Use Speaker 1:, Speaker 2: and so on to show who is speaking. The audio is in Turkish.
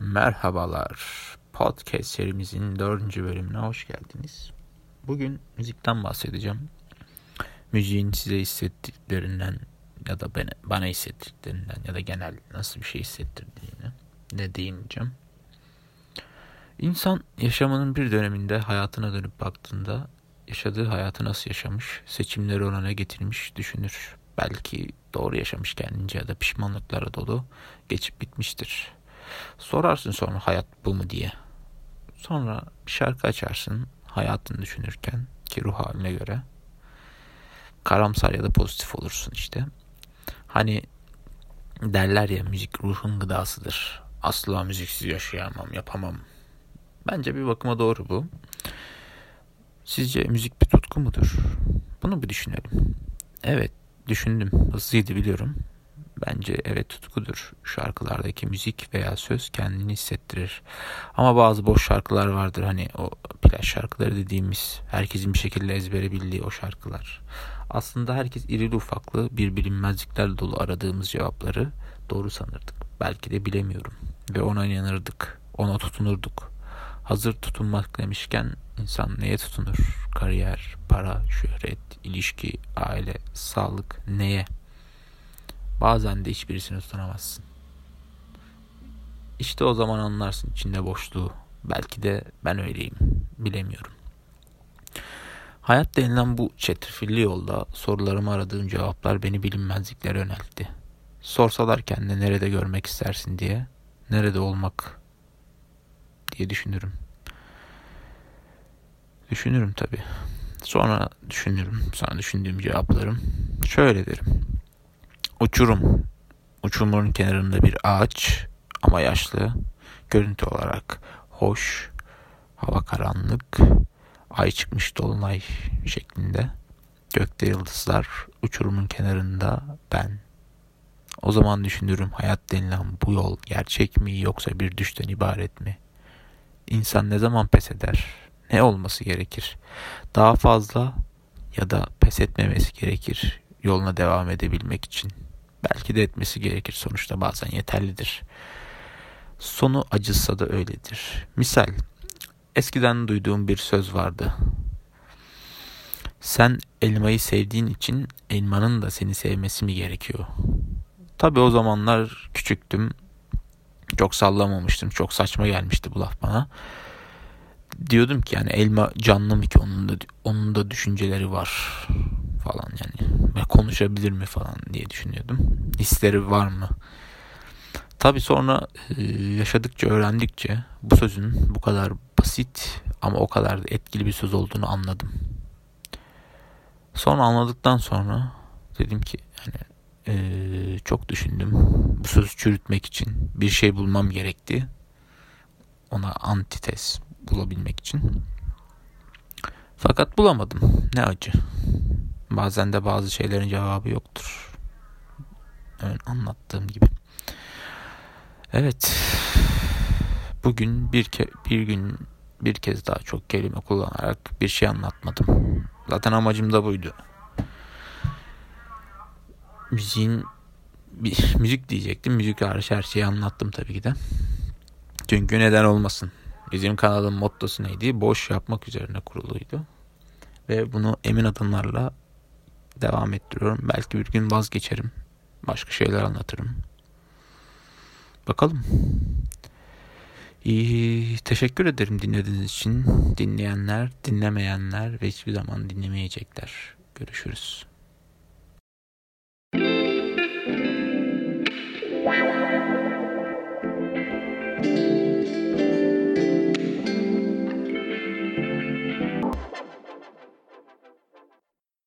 Speaker 1: Merhabalar. Podcast serimizin dördüncü bölümüne hoş geldiniz. Bugün müzikten bahsedeceğim. Müziğin size hissettiklerinden ya da bana, bana hissettiklerinden ya da genel nasıl bir şey hissettirdiğini ne değineceğim. İnsan yaşamının bir döneminde hayatına dönüp baktığında yaşadığı hayatı nasıl yaşamış, seçimleri ona ne getirmiş düşünür. Belki doğru yaşamış kendince ya da pişmanlıklara dolu geçip bitmiştir. Sorarsın sonra hayat bu mu diye. Sonra bir şarkı açarsın hayatını düşünürken ki ruh haline göre. Karamsar ya da pozitif olursun işte. Hani derler ya müzik ruhun gıdasıdır. Asla müziksiz yaşayamam, yapamam. Bence bir bakıma doğru bu. Sizce müzik bir tutku mudur? Bunu bir düşünelim. Evet, düşündüm. Hızlıydı biliyorum. Bence evet tutkudur. Şarkılardaki müzik veya söz kendini hissettirir. Ama bazı boş şarkılar vardır. Hani o plaj şarkıları dediğimiz herkesin bir şekilde ezbere bildiği o şarkılar. Aslında herkes irili ufaklı bir bilinmezlikler dolu aradığımız cevapları doğru sanırdık. Belki de bilemiyorum. Ve ona inanırdık. Ona tutunurduk. Hazır tutunmak demişken insan neye tutunur? Kariyer, para, şöhret, ilişki, aile, sağlık neye? Bazen de hiçbirisini tutunamazsın. İşte o zaman anlarsın içinde boşluğu. Belki de ben öyleyim. Bilemiyorum. Hayat denilen bu çetrefilli yolda sorularımı aradığım cevaplar beni bilinmezliklere yöneltti. Sorsalar kendine nerede görmek istersin diye, nerede olmak diye düşünürüm. Düşünürüm tabi. Sonra düşünürüm. Sonra düşündüğüm cevaplarım şöyle derim. Uçurum. Uçurumun kenarında bir ağaç ama yaşlı. Görüntü olarak hoş. Hava karanlık. Ay çıkmış dolunay şeklinde. Gökte yıldızlar. Uçurumun kenarında ben. O zaman düşünürüm hayat denilen bu yol gerçek mi yoksa bir düşten ibaret mi? İnsan ne zaman pes eder? Ne olması gerekir? Daha fazla ya da pes etmemesi gerekir yoluna devam edebilmek için. Belki de etmesi gerekir sonuçta bazen yeterlidir. Sonu acısa da öyledir. Misal eskiden duyduğum bir söz vardı. Sen elmayı sevdiğin için elmanın da seni sevmesi mi gerekiyor? Tabi o zamanlar küçüktüm. Çok sallamamıştım. Çok saçma gelmişti bu laf bana. Diyordum ki yani elma canlı mı ki onun da onun da düşünceleri var falan yani ve konuşabilir mi falan diye düşünüyordum. Hisleri var mı? Tabi sonra e, yaşadıkça öğrendikçe bu sözün bu kadar basit ama o kadar da etkili bir söz olduğunu anladım. Sonra anladıktan sonra dedim ki yani e, çok düşündüm. Bu sözü çürütmek için bir şey bulmam gerekti. Ona antites bulabilmek için. Fakat bulamadım. Ne acı. Bazen de bazı şeylerin cevabı yoktur. Ön anlattığım gibi. Evet. Bugün bir ke bir gün bir kez daha çok kelime kullanarak bir şey anlatmadım. Zaten amacım da buydu. Müziğin bir müzik diyecektim. Müzik hariç her şeyi anlattım tabii ki de. Çünkü neden olmasın. Bizim kanalın mottosu neydi? Boş yapmak üzerine kuruluydu. Ve bunu emin adımlarla devam ettiriyorum. Belki bir gün vazgeçerim. Başka şeyler anlatırım. Bakalım. İyi, teşekkür ederim dinlediğiniz için. Dinleyenler, dinlemeyenler ve hiçbir zaman dinlemeyecekler. Görüşürüz.